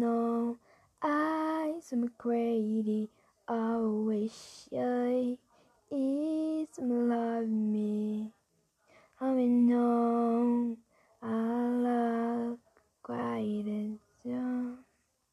no I'm crazy. I always shy is love me. I know I love quiet and